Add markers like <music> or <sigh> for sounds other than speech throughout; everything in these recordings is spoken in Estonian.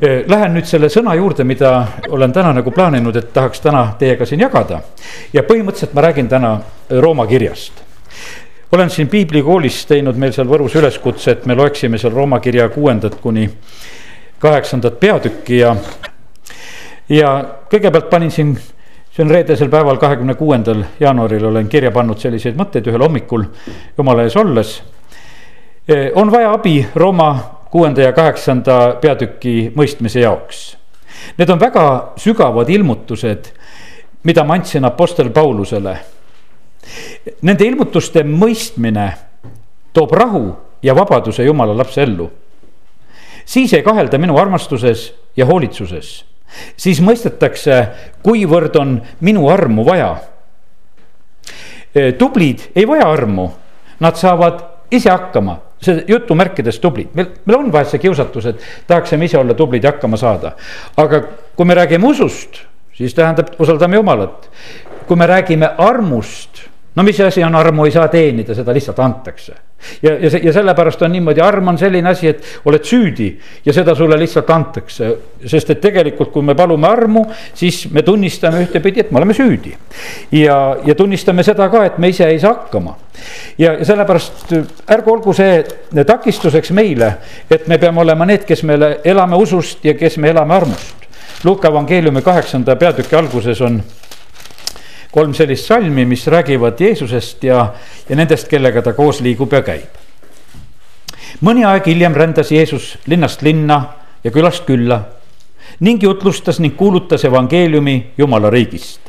Lähen nüüd selle sõna juurde, mida olen täna nagu plaaninud, et tahaks täna teiega siin jagada. ja põhimõtteliselt ma räägin täna Rooma kirjast. olen siin piiblikoolis teinud meil seal Võrus üleskutse, et me loeksime seal Rooma kirja kuuendat kuni kaheksandat peatükki ja. ja kõigepealt panin siin, see on reedesel päeval, kahekümne kuuendal jaanuaril olen kirja pannud selliseid mõtteid ühel hommikul jumala ees olles. on vaja abi Rooma kuuenda ja kaheksanda peatüki mõistmise jaoks. Need on väga sügavad ilmutused, mida ma andsin Apostel Paulusele. Nende ilmutuste mõistmine toob rahu ja vabaduse jumala lapse ellu. siis ei kahelda minu armastuses ja hoolitsuses, siis mõistetakse, kuivõrd on minu armu vaja. tublid ei vaja armu, nad saavad ise hakkama see jutumärkides tublid, meil, meil on vahest see kiusatus, et tahaksime ise olla tublid ja hakkama saada. aga kui me räägime usust, siis tähendab, usaldame Jumalat. kui me räägime armust, no mis asi on armu, ei saa teenida, seda lihtsalt antakse ja, ja see ja sellepärast on niimoodi, arm on selline asi, et oled süüdi ja seda sulle lihtsalt antakse. sest et tegelikult, kui me palume armu, siis me tunnistame ühtepidi, et me oleme süüdi. ja, ja tunnistame seda ka, et me ise ei saa hakkama. ja, ja sellepärast ärgu olgu see takistuseks meile, et me peame olema need, kes me elame usust ja kes me elame armust. Luuka evangeeliumi kaheksanda peatüki alguses on kolm sellist salmi, mis räägivad Jeesusest ja, ja nendest, kellega ta koos liigub ja käib. mõni aeg hiljem rändas Jeesus linnast linna ja külast külla ning jutlustas ning kuulutas evangeeliumi Jumala riigist.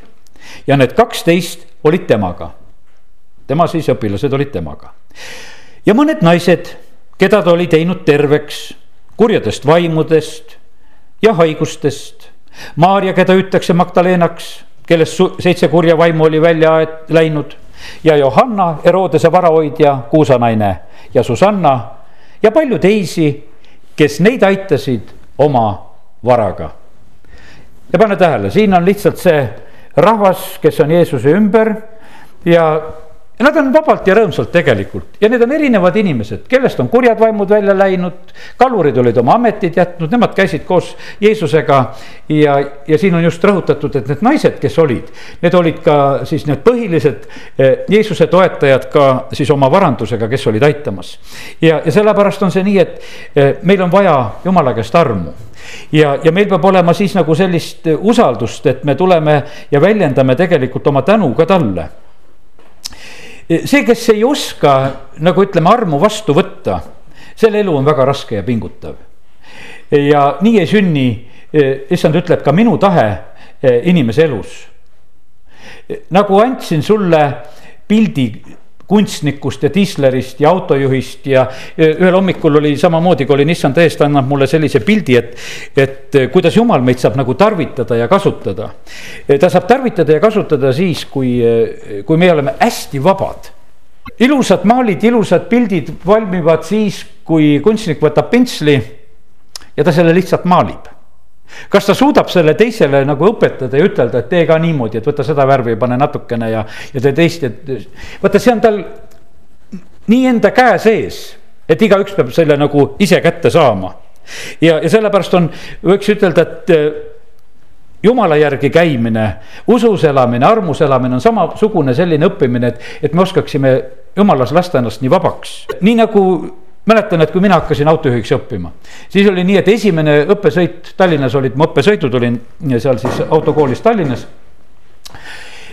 ja need kaksteist olid temaga. tema siis õpilased olid temaga. ja mõned naised, keda ta oli teinud terveks kurjadest vaimudest ja haigustest. Maarja, keda hüütakse Magdalenaks kellest seitse kurja vaimu oli välja läinud ja Johanna, Herodese varahoidja, kuusanaine ja Susanna ja palju teisi, kes neid aitasid oma varaga. ja pane tähele, siin on lihtsalt see rahvas, kes on Jeesuse ümber ja ja nad on vabalt ja rõõmsalt tegelikult ja need on erinevad inimesed, kellest on kurjad vaimud välja läinud. kalurid olid oma ametid jätnud, nemad käisid koos Jeesusega. ja, ja siin on just rõhutatud, et need naised, kes olid, need olid ka siis need põhilised eh, Jeesuse toetajad ka siis oma varandusega, kes olid aitamas. ja, ja sellepärast on see nii, et eh, meil on vaja jumala käest armu ja, ja meil peab olema siis nagu sellist usaldust, et me tuleme ja väljendame tegelikult oma tänu ka talle see, kes ei oska nagu ütleme, armu vastu võtta, selle elu on väga raske ja pingutav. ja nii ei sünni, issand ütleb ka minu tahe eh, inimese elus. nagu andsin sulle pildi kunstnikust ja dislerist ja autojuhist ja ühel hommikul oli samamoodi, kui oli Nissan täiesti, ta annab mulle sellise pildi, et, et kuidas jumal meid saab nagu tarvitada ja kasutada. ta saab tarvitada ja kasutada siis, kui, kui me oleme hästi vabad. ilusad maalid, ilusad pildid valmivad siis, kui kunstnik võtab pintsli ja ta selle lihtsalt maalib kas ta suudab selle teisele nagu õpetada ja ütelda, et tee ka niimoodi, et võta seda värvi, pane natukene ja, ja tee teist, et vaata, see on tal nii enda käe sees, et igaüks peab selle nagu ise kätte saama. ja, ja sellepärast on, võiks ütelda, et eh, jumala järgi käimine, usus elamine, armus elamine on samasugune selline õppimine, et, et me oskaksime jumalas lasta ennast nii vabaks, nii nagu mäletan, et kui mina hakkasin autojuhiks õppima, siis oli nii, et esimene õppesõit Tallinnas olid, ma õppesõidud olin seal siis autokoolis Tallinnas.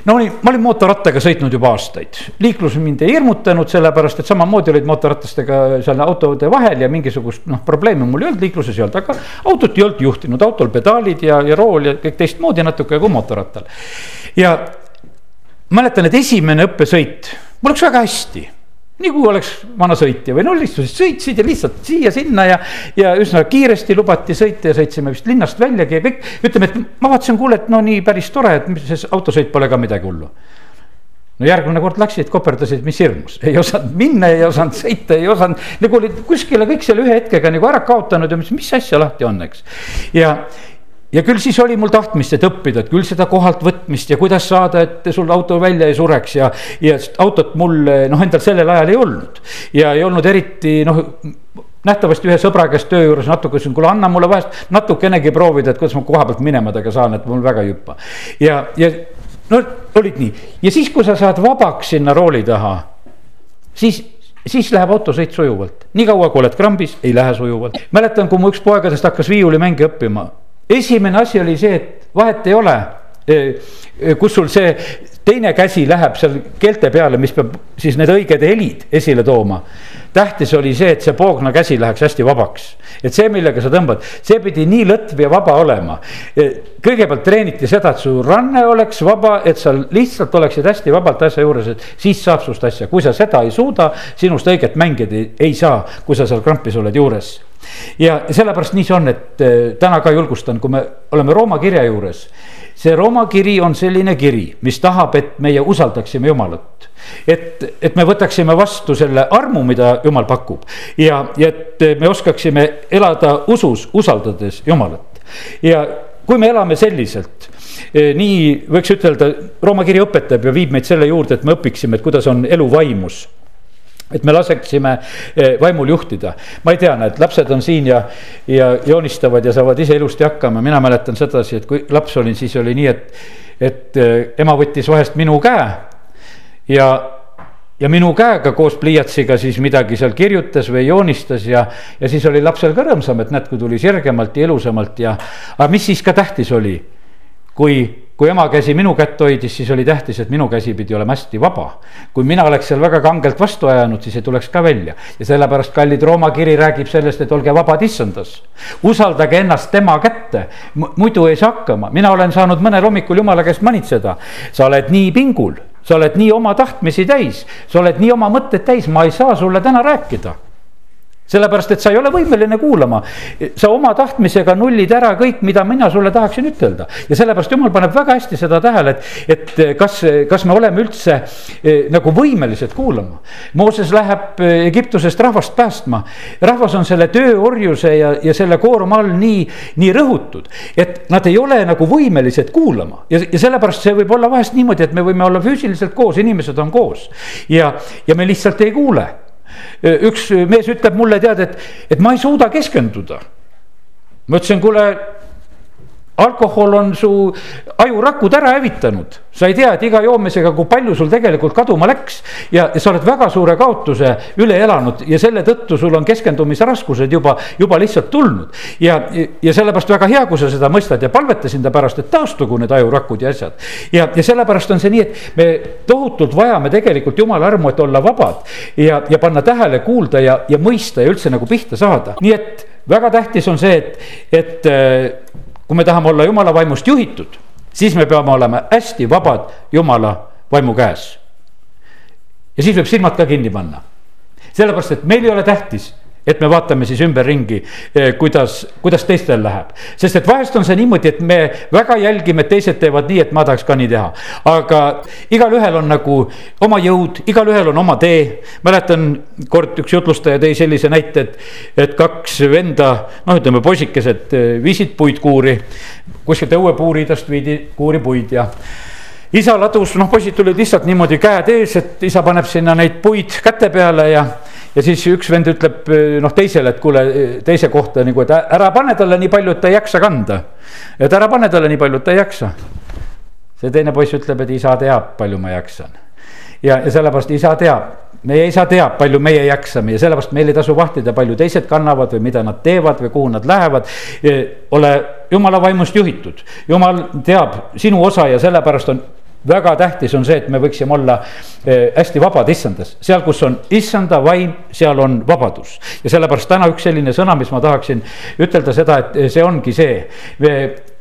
no oli, ma olin mootorrattaga sõitnud juba aastaid, liiklus mind ei hirmutanud, sellepärast et samamoodi olid mootorratastega seal autode vahel ja mingisugust noh, probleemi mul ei olnud, liikluses ei olnud, aga autot ei olnud juhtinud, autol pedaalid ja, ja rool ja kõik teistmoodi natuke kui mootorrattal. ja mäletan, et esimene õppesõit, mul läks väga hästi kui oleks vana sõitja või no lihtsalt sõitsid ja lihtsalt siia-sinna ja, ja üsna kiiresti lubati sõita ja sõitsime vist linnast väljagi ja kõik. ütleme, et ma vaatasin, kuule, et no nii päris tore, et see autosõit pole ka midagi hullu. no järgmine kord läksid, koperdasid, mis hirmus, ei osanud minna, ei osanud sõita, ei osanud, nagu olid kuskile kõik selle ühe hetkega nagu ära kaotanud ja mõtlesin, mis asja lahti on, eks. ja, ja küll siis oli mul tahtmist, et õppida, et küll seda kohalt võtmist ja kuidas saada, et sul auto välja ei sureks ja, ja autot mul noh, endal sellel ajal ei olnud. ja ei olnud eriti noh, nähtavasti ühe sõbra käest töö juures natuke ütlesin, kuule anna mulle vahest natukenegi proovida, et kuidas ma koha pealt minema temaga saan, et mul väga ei hüppa. ja, ja no olid nii ja siis, kui sa saad vabaks sinna rooli taha, siis siis läheb autosõit sujuvalt, niikaua kui oled krambis, ei lähe sujuvalt. mäletan, kui mu üks poegadest hakkas viiulimänge õppima, esimene asi oli see, et vahet ei ole kus sul see teine käsi läheb seal keelte peale, mis peab siis need õiged helid esile tooma. tähtis oli see, et see poogna käsi läheks hästi vabaks, et see, millega sa tõmbad, see pidi nii lõtv ja vaba olema. kõigepealt treeniti seda, et su ranne oleks vaba, et sa lihtsalt oleksid hästi vabalt asja juures, et siis saab sinust asja, kui sa seda ei suuda, sinust õiget mängida ei, ei saa, kui sa seal krampis oled juures ja sellepärast nii see on, et täna ka julgustan, kui me oleme Rooma kirja juures see Rooma kiri on selline kiri, mis tahab, et meie usaldaksime Jumalat. et, et me võtaksime vastu selle armu, mida Jumal pakub ja, ja et me oskaksime elada usus, usaldades Jumalat. ja kui me elame selliselt, eh, nii võiks ütelda, Rooma kiri õpetab ja viib meid selle juurde, et me õpiksime, et kuidas on elu vaimus et me laseksime eh, vaimul juhtida. ma ei tea, näed, lapsed on siin ja, ja joonistavad ja saavad ise ilusti hakkama, mina mäletan sedasi, et kui laps olin, siis oli nii, et, et eh, ema võttis vahest minu käe ja, ja minu käega koos pliiatsiga siis midagi seal kirjutas või joonistas ja, ja siis oli lapsel ka rõõmsam, et näed, kui tuli sirgemalt ja ilusamalt ja, aga mis siis ka tähtis oli, kui kui ema käsi minu kätt hoidis, siis oli tähtis, et minu käsi pidi olema hästi vaba. kui mina oleks seal väga kangelt vastu ajanud, siis ei tuleks ka välja. Ja sellepärast kallid Rooma kiri räägib sellest, et olge vabad issandas. usaldage ennast tema kätte, muidu ei saa hakkama, mina olen saanud mõnel hommikul jumala käest manitseda. sa oled nii pingul, sa oled nii oma tahtmisi täis, sa oled nii oma mõtteid täis, ma ei saa sulle täna rääkida sellepärast, et sa ei ole võimeline kuulama. sa oma tahtmisega nullid ära kõik, mida mina sulle tahaksin ütelda. Ja sellepärast jumal paneb väga hästi seda tähele, et, et kas, kas me oleme üldse eh, nagu võimelised kuulama. Mooses läheb eh, Egiptusest rahvast päästma, rahvas on selle tööorjuse ja, ja selle koorma all nii, nii rõhutud, et nad ei ole nagu võimelised kuulama. Ja, ja sellepärast see võib olla vahest niimoodi, et me võime olla füüsiliselt koos, inimesed on koos. Ja, ja me lihtsalt ei kuule üks mees ütleb mulle, tead, et, et ma ei suuda keskenduda. ma ütlesin, kuule alkohol on su ajurakud ära hävitanud, sa ei tea, et iga joomisega, kui palju sul tegelikult kaduma läks. ja, sa oled väga suure kaotuse üle elanud ja selle tõttu sul on keskendumisraskused juba, juba lihtsalt tulnud. ja, ja sellepärast väga hea, kui sa seda mõistad ja palvetasin ta pärast, et taastugu need ajurakud ja asjad. ja, ja sellepärast on see nii, et me tohutult vajame tegelikult jumala armu, et olla vabad ja, ja panna tähele, kuulda ja, ja mõista ja üldse nagu pihta saada, nii et väga tähtis on see, et, et kui me tahame olla jumala vaimust juhitud, siis me peame olema hästi vabad jumala vaimu käes. ja siis võib silmad ka kinni panna, sellepärast et meil ei ole tähtis et me vaatame siis ümberringi, eh, kuidas, kuidas teistel läheb. sest et vahest on see niimoodi, et me väga jälgime, teised teevad nii, et ma tahaks ka nii teha. aga igalühel on nagu oma jõud, igalühel on oma tee. mäletan, kord üks jutlustaja tõi sellise näite, et, et kaks venda, noh, ütleme poisikesed eh, viisid puidkuuri. kuskilt õuepuuridest viidi kuuri puid ja isa ladus, noh, poisid tulid lihtsalt niimoodi käed ees, et isa paneb sinna neid puid käte peale ja ja siis üks vend ütleb noh, teisele, et kuule teise kohta nagu, et ära pane talle nii palju, et ta ei jaksa kanda. et ära pane talle nii palju, et ta ei jaksa. see teine poiss ütleb, et isa teab, palju ma jaksan. ja, ja sellepärast isa teab, meie isa teab, palju meie jaksame ja sellepärast meil ei tasu vahtida, palju teised kannavad või mida nad teevad või kuhu nad lähevad. ole jumala vaimust juhitud, jumal teab sinu osa ja sellepärast on väga tähtis on see, et me võiksime olla eh, hästi vabad issandas, seal, kus on issanda vaim, seal on vabadus. ja sellepärast täna üks selline sõna, mis ma tahaksin ütelda seda, et eh, see ongi see.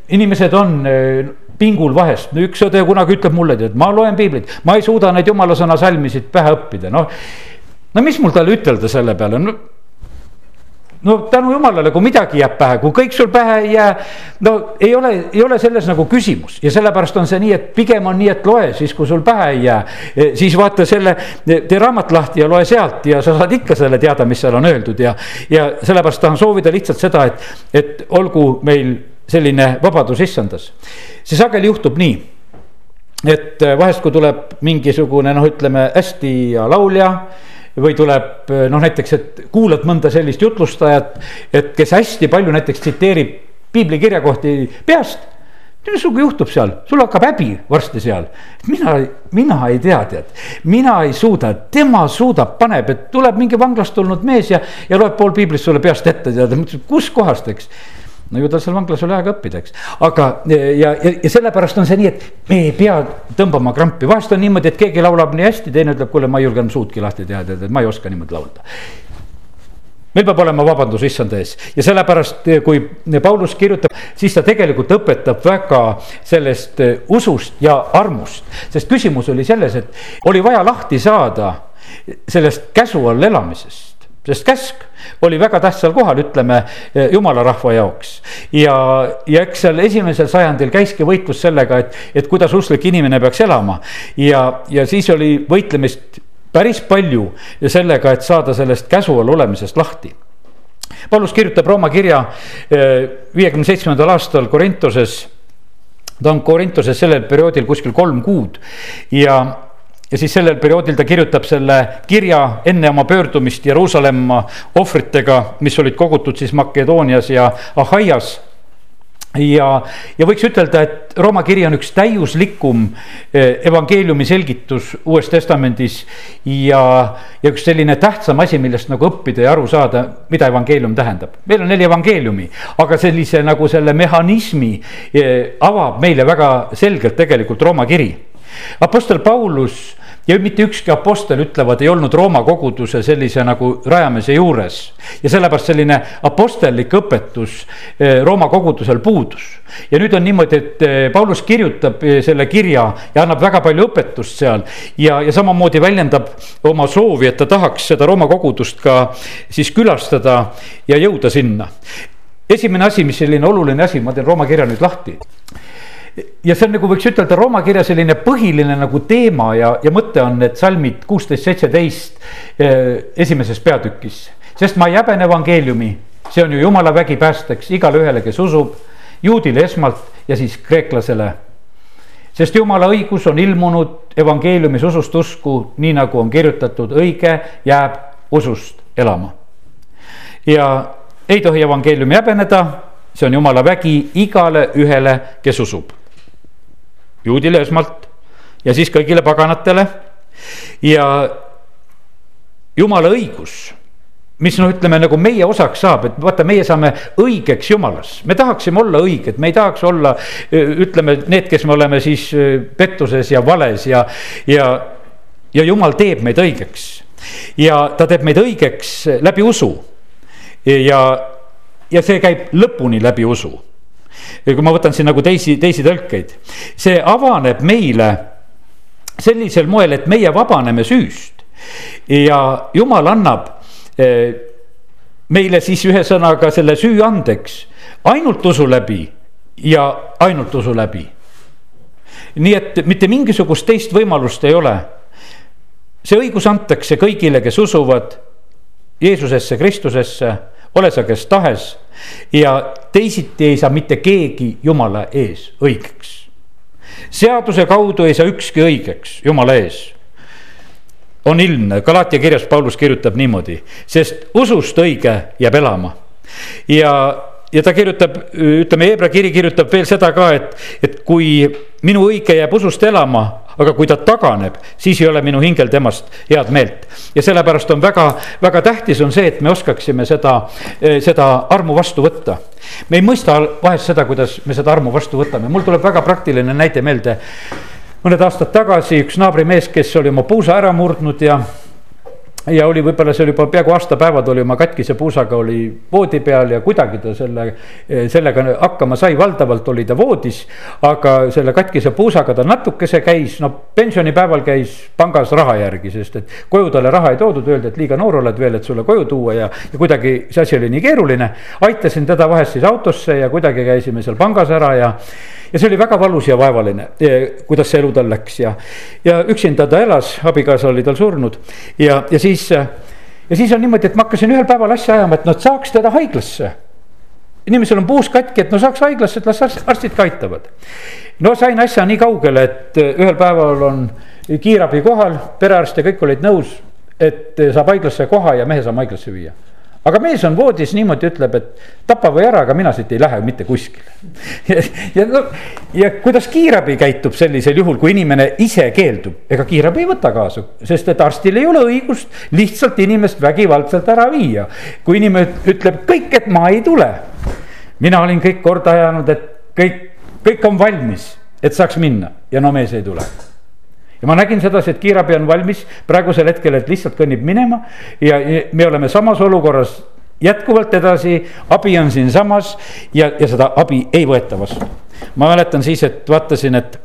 inimesed on eh, pingul vahest, üks õde kunagi ütleb mulle, et ma loen piiblit, ma ei suuda neid jumala sõna salmisid pähe õppida, noh. no mis mul talle ütelda selle peale, no no tänu jumalale, kui midagi jääb pähe, kui kõik sul pähe ei jää, no ei ole, ei ole selles nagu küsimus ja sellepärast on see nii, et pigem on nii, et loe siis, kui sul pähe ei jää. E, siis vaata selle, tee raamat lahti ja loe sealt ja sa saad ikka selle teada, mis seal on öeldud ja, ja sellepärast tahan soovida lihtsalt seda, et, et olgu meil selline vabadus issandas. see sageli juhtub nii et vahest, kui tuleb mingisugune noh, ütleme hästi hea laulja või tuleb noh, näiteks, et kuulad mõnda sellist jutlustajat, et kes hästi palju näiteks tsiteerib piiblikirjakohti peast mis sinuga juhtub seal, sul hakkab häbi varsti seal. mina, mina ei tea, tead, mina ei suuda, tema suudab, paneb, et tuleb mingi vanglast tulnud mees ja, ja loeb pool piiblist sulle peast ette, tead, mõtlesin, kuskohast, eks no ju tal seal vanglas oli aega õppida, eks, aga ja, ja, ja sellepärast on see nii, et me ei pea tõmbama krampi, vahest on niimoodi, et keegi laulab nii hästi, teine ütleb, kuule, ma ei julgenud suudki lahti teha, tead, et ma ei oska niimoodi laulda. Meil peab olema vabandus issanda ees. Ja sellepärast, kui Paulus kirjutab, siis ta tegelikult õpetab väga sellest usust ja armust. sest küsimus oli selles, et oli vaja lahti saada sellest käsu all elamisest sest käsk oli väga tähtsal kohal, ütleme jumala rahva jaoks. ja, ja eks seal esimesel sajandil käiski võitlus sellega, et, et kuidas usklik inimene peaks elama. ja, ja siis oli võitlemist päris palju ja sellega, et saada sellest käsu all olemisest lahti. Paulus kirjutab Rooma kirja eh, viiekümne seitsmendal aastal Korintoses. ta on Korintoses sellel perioodil kuskil kolm kuud ja, ja siis sellel perioodil ta kirjutab selle kirja enne oma pöördumist Jeruusalemma ohvritega, mis olid kogutud siis Makedoonias ja Ahaias ja, ja võiks ütelda, et Rooma kiri on üks täiuslikum eh, evangeeliumi selgitus Uues Testamendis. ja, ja üks selline tähtsam asi, millest nagu õppida ja aru saada, mida evangeelium tähendab. meil on neli evangeeliumi, aga sellise nagu selle mehhanismi eh, avab meile väga selgelt tegelikult Rooma kiri. Apostel Paulus ja mitte ükski apostel, ütlevad, ei olnud Rooma koguduse sellise nagu rajamise juures. ja sellepärast selline apostellik õpetus eh, Rooma kogudusel puudus. ja nüüd on niimoodi, et eh, Paulus kirjutab eh, selle kirja ja annab väga palju õpetust seal. ja, ja samamoodi väljendab oma soovi, et ta tahaks seda Rooma kogudust ka siis külastada ja jõuda sinna. esimene asi, mis selline oluline asi, ma teen Rooma kirja nüüd lahti ja see on nagu võiks ütelda Rooma kirja selline põhiline nagu teema ja, ja mõte on need salmid kuusteist, seitseteist eh, esimeses peatükis. sest ma ei häbene evangeeliumi, see on ju jumala vägi päästeks igale ühele, kes usub, juudile esmalt ja siis kreeklasele. sest jumala õigus on ilmunud evangeeliumis usust usku, nii nagu on kirjutatud, õige jääb usust elama. ja ei tohi evangeeliumi häbeneda, see on jumala vägi igale ühele, kes usub juudile esmalt ja siis kõigile paganatele. ja jumala õigus, mis noh, ütleme nagu meie osaks saab, et vaata, meie saame õigeks jumalas, me tahaksime olla õiged, me ei tahaks olla, ütleme, need, kes me oleme siis pettuses ja vales ja, ja, ja jumal teeb meid õigeks. ja ta teeb meid õigeks läbi usu ja, ja see käib lõpuni läbi usu kui ma võtan siin nagu teisi, teisi tõlkeid, see avaneb meile sellisel moel, et meie vabaneme süüst ja jumal annab eh, meile siis ühesõnaga selle süü andeks ainult usu läbi ja ainult usu läbi. nii et mitte mingisugust teist võimalust ei ole. see õigus antakse kõigile, kes usuvad Jeesusesse, Kristusesse, ole sa kes tahes ja teisiti ei saa mitte keegi jumala ees õigeks. seaduse kaudu ei saa ükski õigeks jumala ees. on ilmne, Galatia kirjas Paulus kirjutab niimoodi, sest usust õige jääb elama ja ja ta kirjutab, ütleme, Hebra kiri kirjutab veel seda ka, et, et kui minu õige jääb usust elama, aga kui ta taganeb, siis ei ole minu hingel temast head meelt. ja sellepärast on väga, väga tähtis on see, et me oskaksime seda, seda armu vastu võtta. me ei mõista vahest seda, kuidas me seda armu vastu võtame, mul tuleb väga praktiline näide meelde. mõned aastad tagasi üks naabrimees, kes oli oma puusa ära murdnud ja ja oli võib-olla see oli juba peaaegu aastapäevad oli oma katkise puusaga oli voodi peal ja kuidagi ta selle, sellega hakkama sai, valdavalt oli ta voodis. aga selle katkise puusaga ta natukese käis, no pensionipäeval käis pangas raha järgi, sest et koju talle raha ei toodud, öeldi, et liiga noor oled veel, et sulle koju tuua ja, ja kuidagi see asi oli nii keeruline. aitasin teda vahest siis autosse ja kuidagi käisime seal pangas ära ja ja see oli väga valus ja vaevaline, kuidas see elu tal läks ja, ja üksinda ta elas, abikaasa oli tal surnud ja, ja siis. Ja siis on niimoodi, et ma hakkasin ühel päeval asja ajama, et noh, saaks teda haiglasse. inimesel on puus katki, et no saaks haiglasse, et las arstid ka aitavad. no sain asja nii kaugele, et ühel päeval on kiirabi kohal, perearst ja kõik olid nõus et saab haiglasse koha ja mehe saame haiglasse viia aga mees on voodis niimoodi, ütleb, et tapa või ära, aga mina siit ei lähe mitte kuskile. <laughs> ja, ja no ja kuidas kiirabi käitub sellisel juhul, kui inimene ise keeldub, ega kiirabi ei võta kaasa, sest et arstil ei ole õigust lihtsalt inimest vägivaldselt ära viia. kui inimene ütleb kõik, et ma ei tule. mina olin kõik korda ajanud, et kõik, kõik on valmis, et saaks minna ja no mees ei tule ja ma nägin sedasi, et kiirabi on valmis praegusel hetkel, et lihtsalt kõnnib minema ja me oleme samas olukorras jätkuvalt edasi, abi on siinsamas ja, ja seda abi ei võeta vastu. ma mäletan siis, et vaatasin, et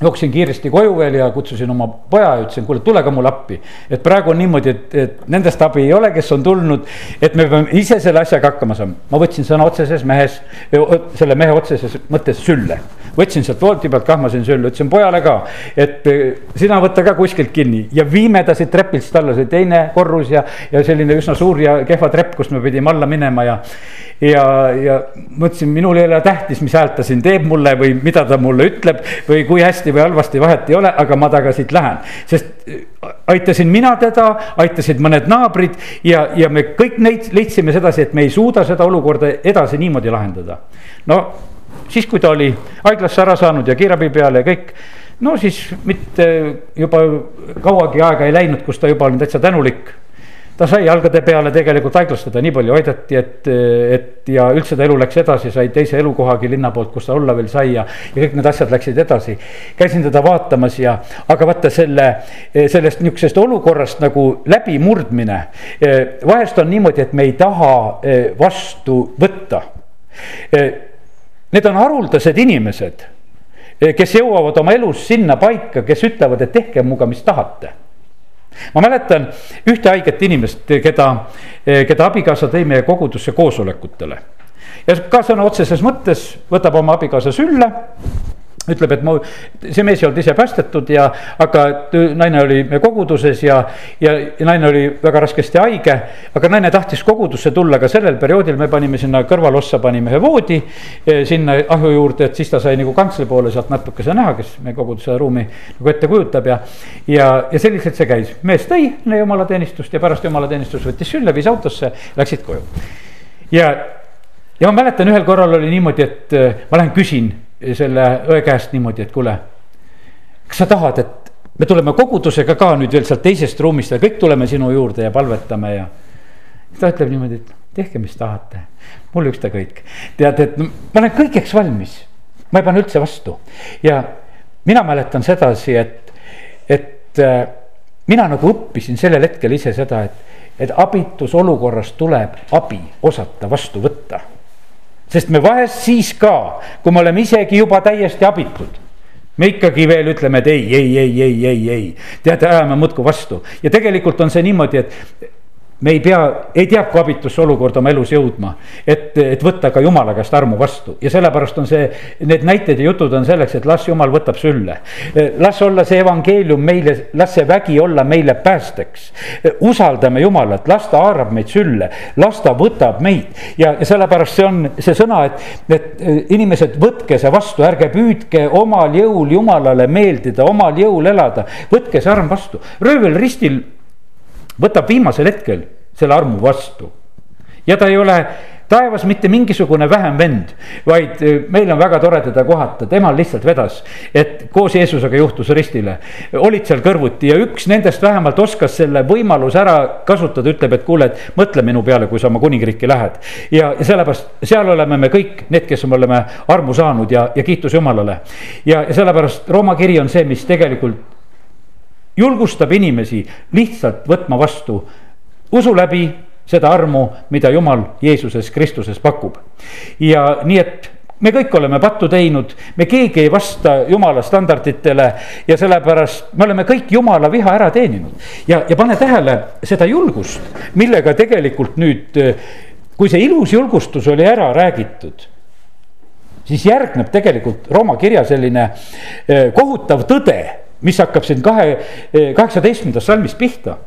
jooksin kiiresti koju veel ja kutsusin oma poja ja ütlesin, kuule, tule ka mulle appi. et praegu on niimoodi, et, et nendest abi ei ole, kes on tulnud, et me peame ise selle asjaga hakkama saama. ma võtsin sõna otseses mehes, selle mehe otseses mõttes sülle. Võtsin sealt voodi pealt, kahmasin sülle, ütlesin pojale ka, et eh, sina võta ka kuskilt kinni. Ja viime ta siit trepilt alla, see teine korrus ja, ja selline üsna suur ja kehva trepp, kust me pidime alla minema ja ja, ja mõtlesin, minul ei ole tähtis, mis häält ta siin teeb mulle või mida ta mulle ütleb või kui hästi või halvasti, vahet ei ole, aga ma temaga siit lähen. sest äh, aitasin mina teda, aitasid mõned naabrid ja, ja me kõik neid leidsime sedasi, et me ei suuda seda olukorda edasi niimoodi lahendada. no siis, kui ta oli haiglasse ära saanud ja kiirabi peale ja kõik no siis mitte juba kauagi aega ei läinud, kus ta juba oli täitsa tänulik ta sai jalgade peale tegelikult haiglast teda nii palju aidati, et, et ja üldse ta elu läks edasi, sai teise elukohagi linna poolt, kus ta olla veel sai ja, ja kõik need asjad läksid edasi. käisin teda vaatamas ja, aga vaata selle, sellest niisugusest olukorrast nagu läbimurdmine. vahest on niimoodi, et me ei taha vastu võtta. Need on haruldased inimesed, kes jõuavad oma elus sinna paika, kes ütlevad, et tehke minuga, mis tahate ma mäletan ühte haiget inimest, keda, keda abikaasa tõi meie kogudusse koosolekutele. ja ka sõna otseses mõttes võtab oma abikaasa sülle ütleb, et mu, see mees ei olnud ise päästetud ja, aga naine oli koguduses ja, ja, ja naine oli väga raskesti haige. aga naine tahtis kogudusse tulla ka sellel perioodil, me panime sinna kõrvalossa, panime ühe voodi eh, sinna ahju juurde, et siis ta sai nagu kantsleri poole sealt natukese näha, kes meie koguduse ruumi nagu ette kujutab ja. ja, ja selliselt see käis, mees tõi jumalateenistust ja pärast jumalateenistus võttis sülle, viis autosse, läksid koju. ja, ja ma mäletan, ühel korral oli niimoodi, et eh, ma lähen küsin selle õe käest niimoodi, et kuule, kas sa tahad, et me tuleme kogudusega ka nüüd veel sealt teisest ruumist ja kõik tuleme sinu juurde ja palvetame ja. ta ütleb niimoodi, et tehke, mis tahate, mul ükskõik. tead, et ma olen kõigeks valmis, ma ei pane üldse vastu ja mina mäletan sedasi, et, et äh, mina nagu õppisin sellel hetkel ise seda, et, et abitus olukorras tuleb abi osata vastu võtta sest me vahest siis ka, kui me oleme isegi juba täiesti abitud me ikkagi veel ütleme, et ei, ei, ei, ei, ei, ei, teate, ajame muudkui vastu. Ja tegelikult on see niimoodi, et me ei pea, ei tea, kui abitusse olukorda oma elus jõudma. et, et võtta ka jumala käest armu vastu ja sellepärast on see, need näited ja jutud on selleks, et las jumal võtab sülle. las olla see evangeelium meile, las see vägi olla meile päästeks. usaldame jumalat, las ta haarab meid sülle, las ta võtab meid ja, ja sellepärast see on see sõna, et, et inimesed, võtke see vastu, ärge püüdke omal jõul jumalale meeldida, omal jõul elada, võtke see arm vastu. röövel ristil võtab viimasel hetkel selle armu vastu. ja ta ei ole taevas mitte mingisugune vähem vend, vaid e, meil on väga tore teda kohata, temal lihtsalt vedas, et koos Jeesusega juhtus ristile. olid seal kõrvuti ja üks nendest vähemalt oskas selle võimaluse ära kasutada, ütleb, et kuule, et mõtle minu peale, kui sa oma kuningriiki lähed. ja, sellepärast seal oleme me kõik need, kes me oleme armu saanud ja, ja kiitus Jumalale. ja, ja sellepärast Rooma kiri on see, mis tegelikult julgustab inimesi lihtsalt võtma vastu usu läbi seda armu, mida Jumal Jeesuses Kristuses pakub. ja nii, et me kõik oleme pattu teinud, me keegi ei vasta jumala standarditele ja sellepärast me oleme kõik jumala viha ära teeninud. ja, ja pane tähele seda julgust, millega tegelikult nüüd, kui see ilus julgustus oli ära räägitud siis järgneb tegelikult Rooma kirja selline eh, kohutav tõde mis hakkab siin kahe, kaheksateistkümnendast salmist pihta.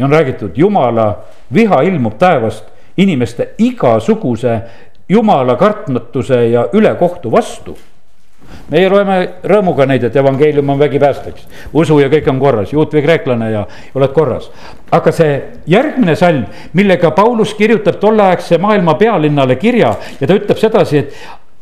Ja on räägitud, jumala viha ilmub taevast inimeste igasuguse jumala kartmatuse ja ülekohtu vastu. meie loeme rõõmuga neid, et evangeelium on vägipäästeks, usu ja kõik on korras, juut või kreeklane ja oled korras. aga see järgmine salm, millega Paulus kirjutab tolleaegse maailma pealinnale kirja ja ta ütleb sedasi, et,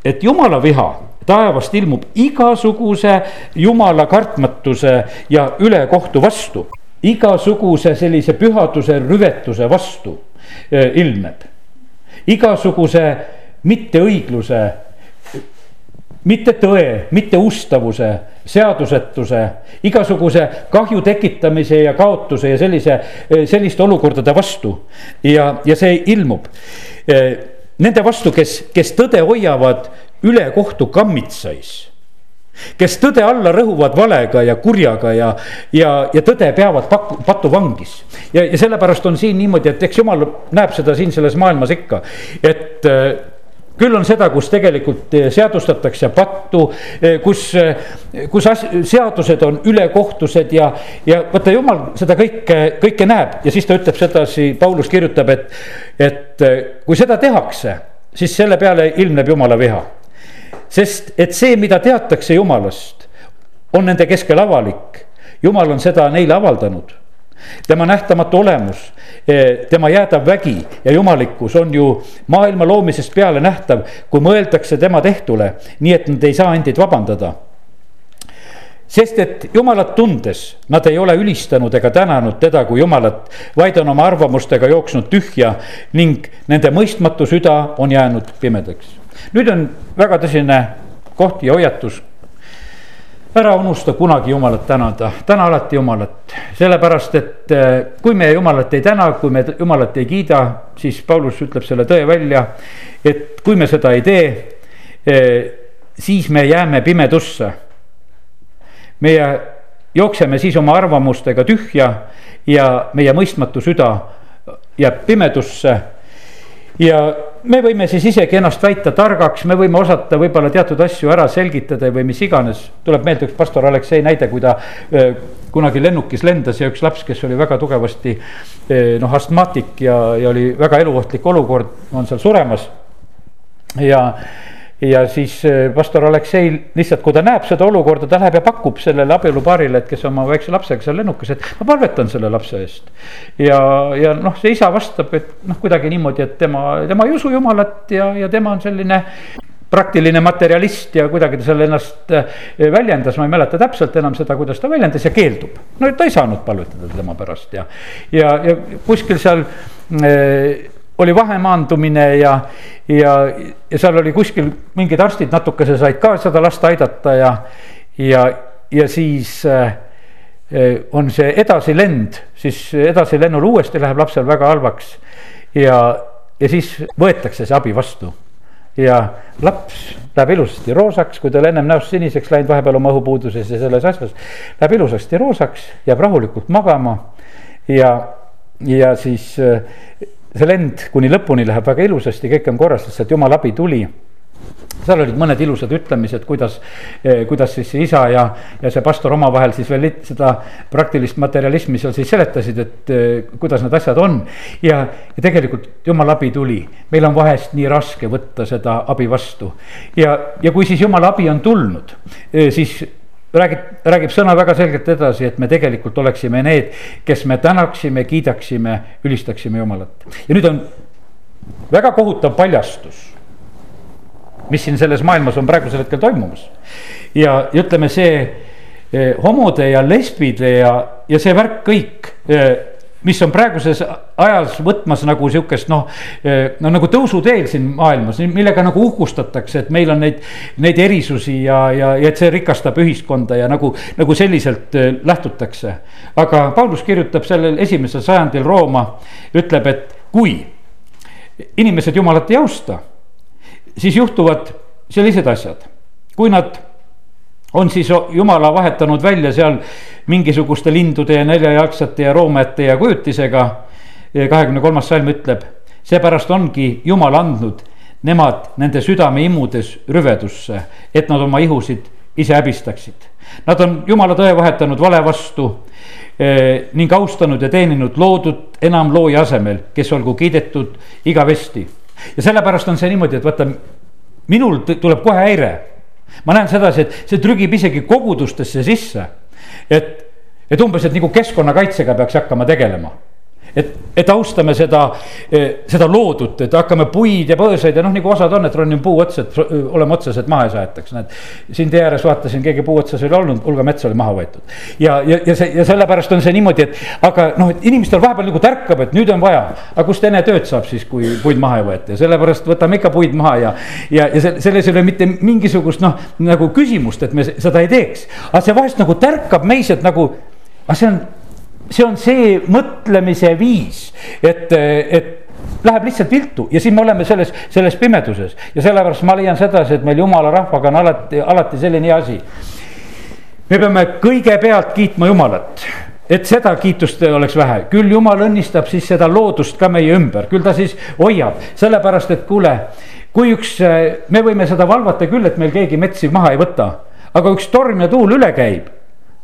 et jumala viha taevast ilmub igasuguse jumala kartmatuse ja ülekohtu vastu. Igasuguse sellise pühaduse rüvetuse vastu ilmneb. igasuguse mitteõigluse mitte tõe, mitte ustavuse, seadusetuse, igasuguse kahju tekitamise ja kaotuse ja sellise, selliste olukordade vastu. ja, ja see ilmub nende vastu, kes, kes tõde hoiavad ülekohtu kammitsais kes tõde alla rõhuvad valega ja kurjaga ja, ja, ja tõde peavad paku, patuvangis. ja, ja sellepärast on siin niimoodi, et eks jumal näeb seda siin selles maailmas ikka, et küll on seda, kus tegelikult eh, seadustatakse pattu, eh, kus, kus as-, seadused on ülekohtused ja, ja vaata, jumal seda kõike, kõike näeb ja siis ta ütleb sedasi, Paulus kirjutab, et, et kui seda tehakse, siis selle peale ilmneb jumala viha. Sest et see, mida teatakse jumalast, on nende keskel avalik. jumal on seda neile avaldanud tema nähtamatu olemus, eh, tema jäädav vägi ja jumalikkus on ju maailma loomisest peale nähtav, kui mõeldakse tema tehtule, nii et nad ei saa endid vabandada sest et jumalat tundes nad ei ole ülistanud ega tänanud teda kui jumalat, vaid on oma arvamustega jooksnud tühja ning nende mõistmatu süda on jäänud pimedaks. Nüüd on väga tõsine koht ja hoiatus ära unusta kunagi Jumalat tänada, täna alati Jumalat. sellepärast, et eh, kui me Jumalat ei täna, kui me Jumalat ei kiida, siis Paulus ütleb selle tõe välja. et kui me seda ei tee, eh, siis me jääme pimedusse. meie jookseme siis oma arvamustega tühja ja meie mõistmatu süda jääb pimedusse ja me võime siis isegi ennast väita targaks, me võime osata võib-olla teatud asju ära selgitada või mis iganes. tuleb meelde üks pastor Aleksei näide, kui ta kunagi lennukis lendas ja üks laps, kes oli väga tugevasti noh, astmaatik ja, ja oli väga eluohtlik olukord, on seal suremas. ja ja siis eh, pastor Aleksei lihtsalt, kui ta näeb seda olukorda, ta läheb ja pakub sellele abielupaarile, et kes oma väikse lapsega seal lennukis, et ma palvetan selle lapse eest. ja, ja noh, see isa vastab, et noh, kuidagi niimoodi, et tema, tema ei usu jumalat ja, ja tema on selline praktiline materialist ja kuidagi ta seal ennast eh, väljendas, ma ei mäleta täpselt enam seda, kuidas ta väljendas ja keeldub. no ta ei saanud palvetada tema pärast ja, ja, ja kuskil seal äh, oli vahemaandumine ja, ja, ja seal oli kuskil mingid arstid natukese said ka seda last aidata ja, ja, ja siis äh, on see edasilend, siis edasilennul uuesti läheb lapsel väga halvaks. ja, ja siis võetakse see abi vastu ja laps läheb ilusasti roosaks, kui tal ennem näost siniseks läinud vahepeal oma õhupuuduses ja selles asjas. Läheb ilusasti roosaks, jääb rahulikult magama ja, ja siis see lend kuni lõpuni läheb väga ilusasti, kõik on korras, sest sealt jumala abi tuli seal olid mõned ilusad ütlemised, kuidas, eh, kuidas siis isa ja, ja see pastor omavahel siis veel seda praktilist materjalismi seal siis seletasid, et eh, kuidas need asjad on. ja, ja tegelikult jumala abi tuli, meil on vahest nii raske võtta seda abi vastu. ja, ja kui siis jumala abi on tulnud, eh, siis räägib, räägib sõna väga selgelt edasi, et me tegelikult oleksime need, kes me tänaksime, kiidaksime, ülistaksime Jumalat. ja nüüd on väga kohutav paljastus, mis siin selles maailmas on praegusel hetkel toimumas. ja, ja ütleme, see eh, homode ja lesbide ja, ja see värk kõik eh, mis on praeguses ajas võtmas nagu sihukest noh, eh, no nagu tõusuteel siin maailmas, millega nagu uhkustatakse, et meil on neid, neid erisusi ja, ja, ja et see rikastab ühiskonda ja nagu, nagu selliselt eh, lähtutakse. aga Paulus kirjutab sellel esimesel sajandil Rooma, ütleb, et kui inimesed jumalat ei austa, siis juhtuvad sellised asjad, kui nad on siis jumala vahetanud välja seal mingisuguste lindude ja neljajalgsete ja roomete ja kujutisega. kahekümne kolmas salm ütleb, seepärast ongi jumal andnud nemad nende südame imudes rüvedusse, et nad oma ihusid ise häbistaksid. Nad on jumala tõe vahetanud vale vastu eh, ning austanud ja teeninud loodud enam looja asemel, kes olgu kiidetud igavesti. ja sellepärast on see niimoodi, et vaata, minul tuleb kohe häire ma näen sedasi, et see trügib isegi kogudustesse sisse. et, et umbes, et nagu keskkonnakaitsega peaks hakkama tegelema et, et austame seda, eh, seda loodut, et hakkame puid ja põõsaid ja noh, nagu osad on, et ronime puu otsa, et oleme otsas, et maha ei saetaks, näed. siin tee ääres vaatasin, keegi puu otsas oli olnud, hulga metsa oli maha võetud. ja, ja, ja see ja sellepärast on see niimoodi, et aga noh, et inimestel vahepeal nagu tärkab, et nüüd on vaja. aga kust ene tööd saab siis, kui puid maha ei võeta ja sellepärast võtame ikka puid maha ja, ja, ja selles ei ole mitte mingisugust noh, nagu küsimust, et me seda ei teeks. aga see vahest nagu tärkab meis, et nagu, aga see on see on see mõtlemise viis, et, et läheb lihtsalt viltu ja siis me oleme selles, selles pimeduses. Ja sellepärast ma leian sedasi, et meil jumala rahvaga on alati, alati selline asi. me peame kõigepealt kiitma Jumalat et seda kiitust oleks vähe, küll jumal õnnistab siis seda loodust ka meie ümber, küll ta siis hoiab, sellepärast et kuule, kui üks, me võime seda valvata küll, et meil keegi metsi maha ei võta, aga üks torm ja tuul üle käib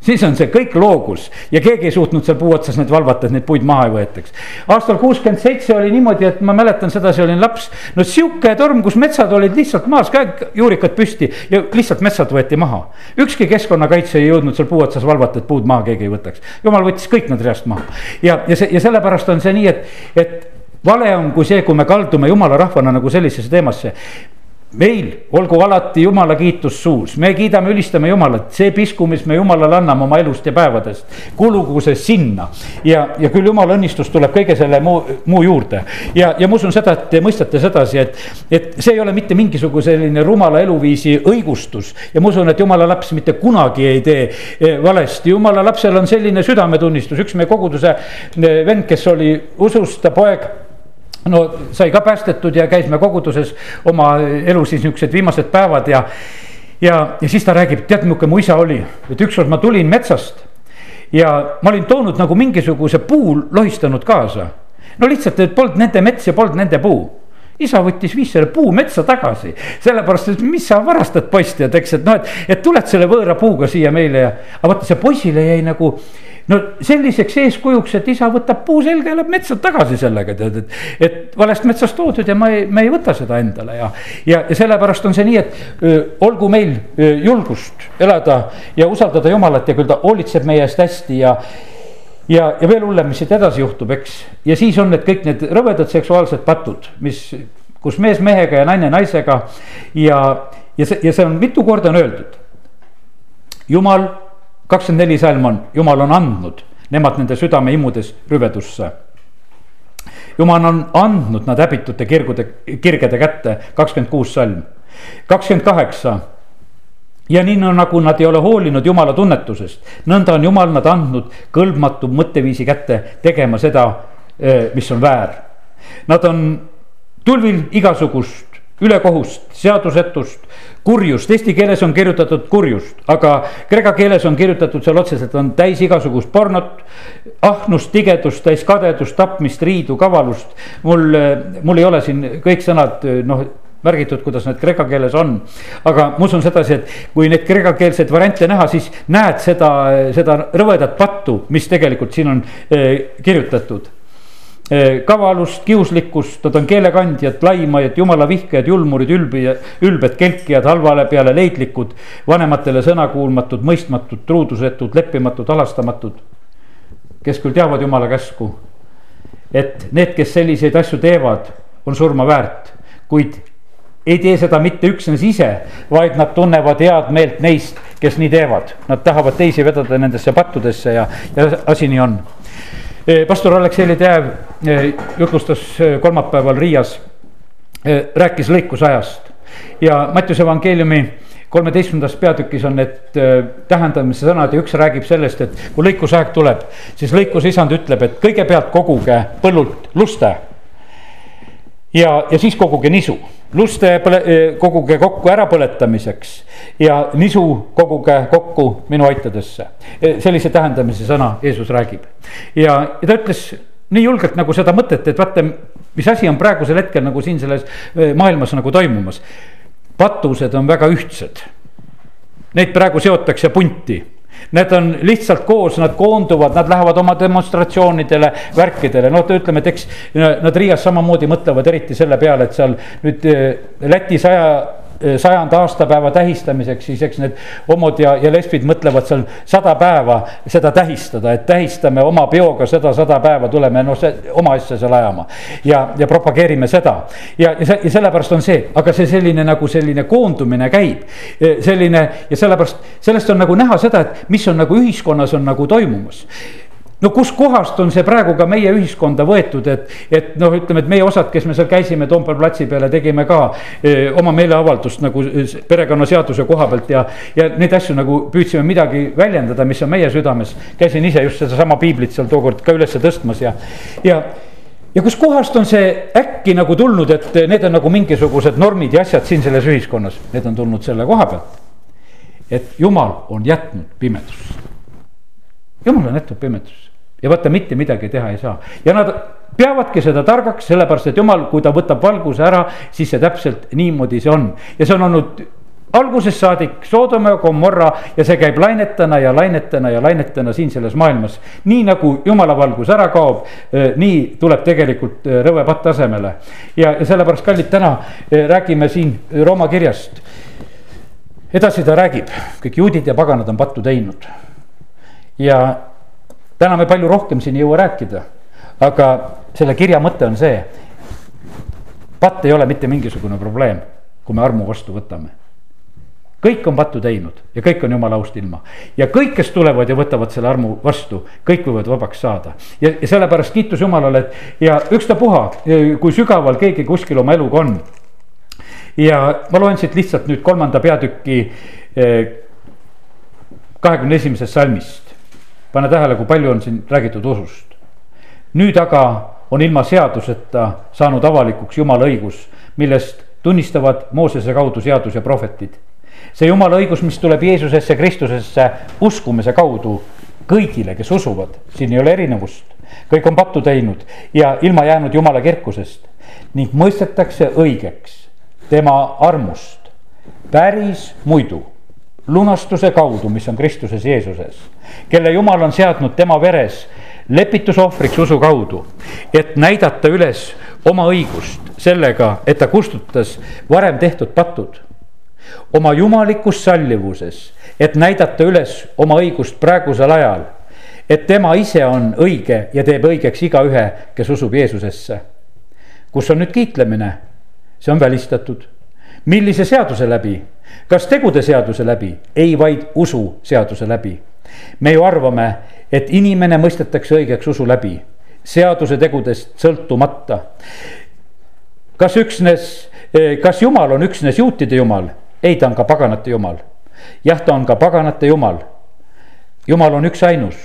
siis on see kõik loogus ja keegi ei suutnud seal puu otsas neid valvata, et neid puid maha ei võetaks. aastal kuuskümmend seitse oli niimoodi, et ma mäletan sedasi, olin laps, no sihuke torm, kus metsad olid lihtsalt maas, käed juurikad püsti ja lihtsalt metsad võeti maha. ükski keskkonnakaitse ei jõudnud seal puu otsas valvata, et puud maha keegi ei võtaks. jumal võttis kõik nad reast maha ja, ja see ja sellepärast on see nii, et, et vale on kui see, kui me kaldume jumala rahvana nagu sellisesse teemasse meil olgu alati jumala kiitus suus, me kiidame, ülistame jumalat, see pisku, mis me jumalale anname oma elust ja päevadest. kulugu see sinna ja, ja küll jumala õnnistus tuleb kõige selle muu, muu juurde. ja, ja ma usun seda, et te mõistate sedasi, et, et see ei ole mitte mingisugune selline rumala eluviisi õigustus. ja ma usun, et jumala laps mitte kunagi ei tee eh, valesti, jumala lapsel on selline südametunnistus, üks meie koguduse eh, vend, kes oli usust poeg no sai ka päästetud ja käis me koguduses oma elu siis niuksed viimased päevad ja. ja, ja siis ta räägib, tead, milline mu isa oli, et ükskord ma tulin metsast ja ma olin toonud nagu mingisuguse puu lohistanud kaasa. no lihtsalt, et polnud nende mets ja polnud nende puu isa võttis, viis selle puu metsa tagasi, sellepärast et mis sa varastad poiss tead, eks, et noh, et, et tuled selle võõra puuga siia meile ja. aga vaata, see poisile jäi nagu no selliseks eeskujuks, et isa võtab puu selga ja läheb metsa tagasi sellega tead, et. et valest metsast toodud ja ma ei, me ei võta seda endale ja, ja, ja sellepärast on see nii, et öö, olgu meil öö, julgust elada ja usaldada jumalat ja küll ta hoolitseb meie eest hästi ja ja, ja veel hullem, mis siit edasi juhtub, eks, ja siis on need kõik need rõvedad seksuaalsed patud, mis, kus mees mehega ja naine naisega ja, ja see, ja see on mitu korda on öeldud. jumal kakskümmend neli salm on, jumal on andnud nemad nende südameimudes rüvedusse. jumal on andnud nad häbitute kirgude, kirgede kätte, kakskümmend kuus salm. kakskümmend kaheksa ja nii no, nagu nad ei ole hoolinud jumala tunnetusest, nõnda on jumal nad andnud kõlbmatu mõtteviisi kätte tegema seda, eh, mis on väär. Nad on tulvil igasugust ülekohust, seadusetust, kurjust, eesti keeles on kirjutatud kurjust, aga kreeka keeles on kirjutatud seal otseselt on täis igasugust pornot. ahnust, tigedust, täis kadedust, tapmist, riidu, kavalust. mul, mul ei ole siin kõik sõnad noh märgitud, kuidas need kreeka keeles on. aga ma usun sedasi, et kui neid kreekakeelseid variante näha, siis näed seda, seda rõvedat pattu, mis tegelikult siin on eh, kirjutatud kavalust, kiuslikkust, nad on keelekandjad, laimajad, jumala vihkajad, julmurid, ülbijad, ülbed, kelkijad, halvale peale leidlikud. vanematele sõnakuulmatud, mõistmatud, truudusetud, leppimatud, halastamatud. kes küll teavad jumala käsku. et need, kes selliseid asju teevad, on surma väärt, kuid ei tee seda mitte üksnes ise, vaid nad tunnevad head meelt neist, kes nii teevad. Nad tahavad teisi vedada nendesse pattudesse ja, ja asi nii on Eh, pastor Aleksei Ledev eh, jutlustas eh, kolmapäeval Riias, rääkis lõikusajast. Ja Mattiuse evangeeliumi kolmeteistkümnendas peatükis on need tähendamise sõnad ja üks räägib sellest, et kui lõikusaeg tuleb, siis lõikusisand ütleb, et kõigepealt koguge põllult luste ja, ja siis koguge nisu, luste põle, koguge kokku ärapõletamiseks ja nisu koguge kokku minu aitadesse. sellise tähendamise sõna Jeesus räägib ja, ja ta ütles nii julgelt nagu seda mõtet, et vaata, mis asi on praegusel hetkel nagu siin selles maailmas nagu toimumas. patused on väga ühtsed. Neid praegu seotakse punti Need on lihtsalt koos, nad koonduvad, nad lähevad oma demonstratsioonidele, värkidele, noh, ütleme, et eks nad Riias samamoodi mõtlevad eriti selle peale, et seal nüüd eh, Läti saja eh, sajanda aastapäeva tähistamiseks, siis eks need homod ja, ja lesbid mõtlevad seal sada päeva seda tähistada, et tähistame oma peoga seda sada päeva, tuleme noh, oma asja seal ajama. ja, ja propageerime seda ja, ja ja sellepärast on see, aga see selline nagu selline koondumine käib. Eh, selline ja sellepärast, sellest on nagu näha seda, et mis on nagu ühiskonnas on nagu toimumas no kuskohast on see praegu ka meie ühiskonda võetud, et, et noh, ütleme, et meie osad, kes me seal käisime Toompea platsi peale, tegime ka öö, eh, oma meeleavaldust nagu perekonnaseaduse koha pealt ja, ja neid asju nagu püüdsime midagi väljendada, mis on meie südames. käisin ise just sedasama piiblit seal tookord ka üles tõstmas ja, ja ja kuskohast on see äkki nagu tulnud, et need on nagu mingisugused normid ja asjad siin selles ühiskonnas, need on tulnud selle koha pealt. et jumal on jätnud pimedusse. Jumal on jätnud pimedusse ja vaata, mitte midagi teha ei saa ja nad peavadki seda targaks, sellepärast et jumal, kui ta võtab valguse ära, siis see täpselt niimoodi see on ja see on olnud algusest saadik Soodoma ja Gomorra ja see käib lainetena ja lainetena ja lainetena siin selles maailmas. nii nagu jumala valgus ära kaob, nii tuleb tegelikult rõve patt asemele. ja, ja sellepärast, kallid, täna räägime siin Rooma kirjast. edasi ta räägib, kõik juudid ja paganad on pattu teinud. Ja täna me palju rohkem siin ei jõua rääkida, aga selle kirja mõte on see. patt ei ole mitte mingisugune probleem, kui me armu vastu võtame kõik on pattu teinud ja kõik on jumala aust ilma. ja kõik, kes tulevad ja võtavad selle armu vastu, kõik võivad vabaks saada. ja, ja sellepärast kiitus Jumalale, et ja ükstapuha, kui sügaval keegi kuskil oma eluga on. ja ma loen siit lihtsalt nüüd kolmanda peatüki eh, kahekümne esimesest salmist. Pane tähele, kui palju on siin räägitud usust. nüüd aga on ilma seaduseta saanud avalikuks Jumala õigus, millest tunnistavad Moosese kaudu seadus ja prohvetid see jumala õigus, mis tuleb Jeesusesse Kristusesse uskumise kaudu kõigile, kes usuvad, siin ei ole erinevust. kõik on pattu teinud ja ilma jäänud jumala kirkusest ning mõistetakse õigeks tema armust päris muidu lunastuse kaudu, mis on Kristuses Jeesuses, kelle jumal on seadnud tema veres lepitusohvriks usu kaudu, et näidata üles oma õigust sellega, et ta kustutas varem tehtud patud oma jumalikus sallivuses, et näidata üles oma õigust praegusel ajal. et tema ise on õige ja teeb õigeks igaühe, kes usub Jeesusesse. kus on nüüd kiitlemine? see on välistatud. millise seaduse läbi? Kas tegude seaduse läbi? ei, vaid usu seaduse läbi. me ju arvame, et inimene mõistetakse õigeks usu läbi, seaduse tegudest sõltumata. kas üksnes, kas Jumal on üksnes juutide Jumal ei, ta on ka paganate jumal. jah, ta on ka paganate jumal. jumal on üksainus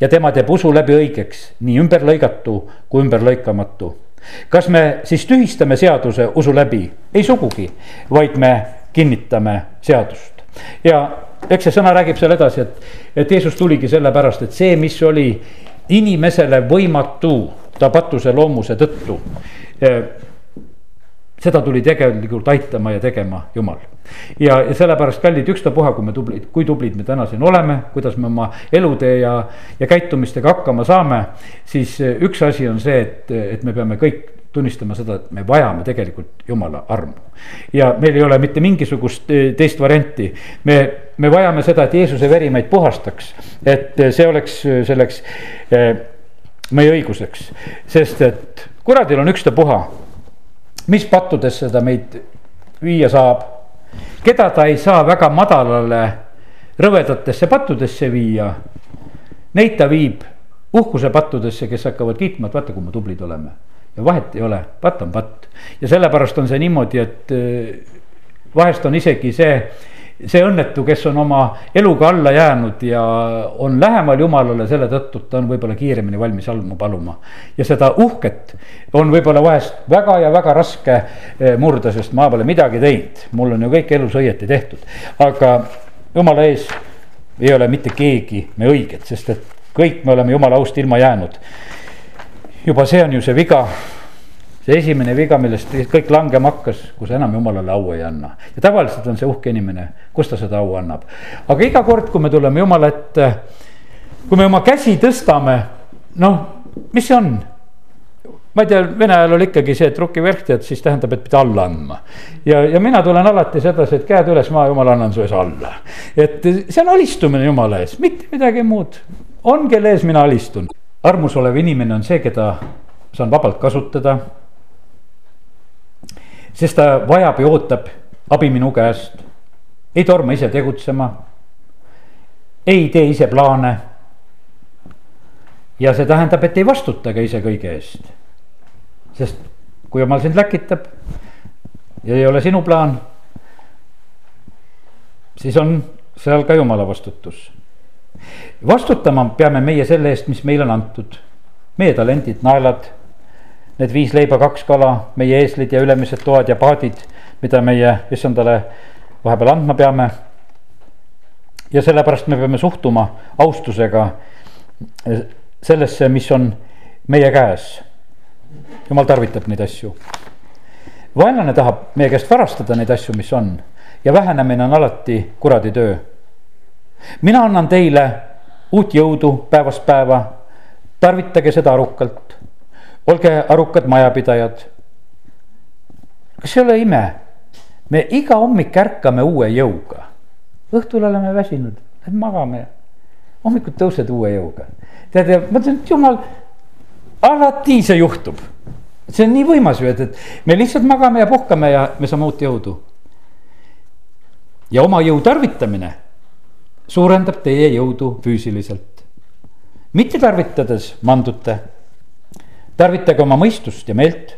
ja tema teeb usu läbi õigeks, nii ümberlõigatu kui ümberlõikamatu. kas me siis tühistame seaduse usu läbi? ei sugugi, vaid me kinnitame seadust. ja eks see sõna räägib seal edasi, et, et Jeesus tuligi sellepärast, et see, mis oli inimesele võimatu ta patuse loomuse tõttu seda tuli tegelikult aitama ja tegema Jumal. ja, ja sellepärast kallid, ükstapuha, kui me tublid, kui tublid me täna siin oleme, kuidas me oma elutee ja, ja käitumistega hakkama saame. siis üks asi on see, et, et me peame kõik tunnistama seda, et me vajame tegelikult jumala armu. ja meil ei ole mitte mingisugust eh, teist varianti. me, me vajame seda, et Jeesuse veri meid puhastaks, et eh, see oleks selleks meie õiguseks, sest et kuradil on ükstapuha mis pattudesse ta meid viia saab. keda ta ei saa väga madalale rõvedatesse pattudesse viia. Neid ta viib uhkuse pattudesse, kes hakkavad kiitma, et vaata, kui me tublid oleme. Vahet ei ole, patt on patt ja sellepärast on see niimoodi, et eh, vahest on isegi see see õnnetu, kes on oma eluga alla jäänud ja on lähemal jumalale selle tõttu, ta on võib-olla kiiremini valmis almu paluma. ja seda uhket on võib-olla vahest väga ja väga raske eh, murda, sest ma pole midagi teinud, mul on ju kõik elus õieti tehtud. aga jumala ees ei ole mitte keegi me õiged, sest et kõik me oleme jumala aust ilma jäänud. Juba see on ju see viga see esimene viga, millest kõik langema hakkas, kus enam jumalale au ei anna. ja tavaliselt on see uhke inimene, kus ta seda au annab. aga iga kord, kui me tuleme jumala ette, kui me oma käsi tõstame, noh, mis see on? ma ei tea, vene ajal oli ikkagi see, et rukiverk tead, siis tähendab, et pidi alla andma. ja, ja mina tulen alati sedasi, et käed üles, ma jumal annan su ees alla. et see on alistumine jumala ees, mitte midagi muud. on, kelle ees mina alistun. Armus olev inimene on see, keda saan vabalt kasutada. sest ta vajab ja ootab abi minu käest. ei torma ise tegutsema. ei tee ise plaane ja see tähendab, et ei vastuta ka ise kõige eest. sest kui jumal sind läkitab ja ei ole sinu plaan, siis on seal ka jumala vastutus. Vastutama peame meie selle eest, mis meile on antud, meie talendid, naelad, need viis leiba, kaks kala, meie eeslid ja ülemised toad ja paadid, mida meie issandale vahepeal andma peame. ja sellepärast me peame suhtuma austusega sellesse, mis on meie käes. jumal tarvitab neid asju. vaenlane tahab meie käest varastada neid asju, mis on ja vähenemine on alati kuradi töö. Mina annan teile uut jõudu päevast päeva. tarvitage seda arukalt. olge arukad majapidajad. kas ei ole ime? me iga hommik ärkame uue jõuga. õhtul oleme väsinud, lähme magame. hommikul tõused uue jõuga tead ja ma ütlen, et jumal, alati see juhtub. see on nii võimas ju, et, et me lihtsalt magame ja puhkame ja me saame uut jõudu. ja oma jõu tarvitamine suurendab teie jõudu füüsiliselt. mitte tarvitades mandute, tarvitage oma mõistust ja meelt.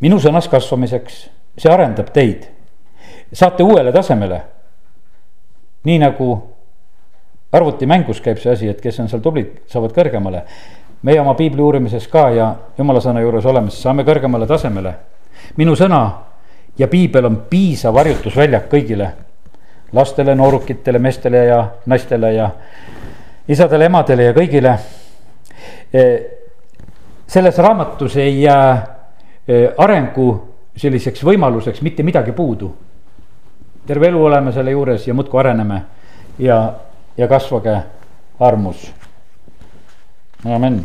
minu sõnas kasvamiseks, see arendab teid, saate uuele tasemele. nii nagu arvutimängus käib see asi, et kes on seal tublid, saavad kõrgemale. meie oma piibli uurimises ka ja jumala sõna juures olemas saame kõrgemale tasemele. minu sõna ja piibel on piisav harjutusväljak kõigile. Lastele, noorukitele, meestele ja naistele ja isadele, emadele ja kõigile. E, selles raamatus ei jää e, arengu selliseks võimaluseks mitte midagi puudu. terve elu oleme selle juures ja muudkui areneme ja ja kasvage armus. amin.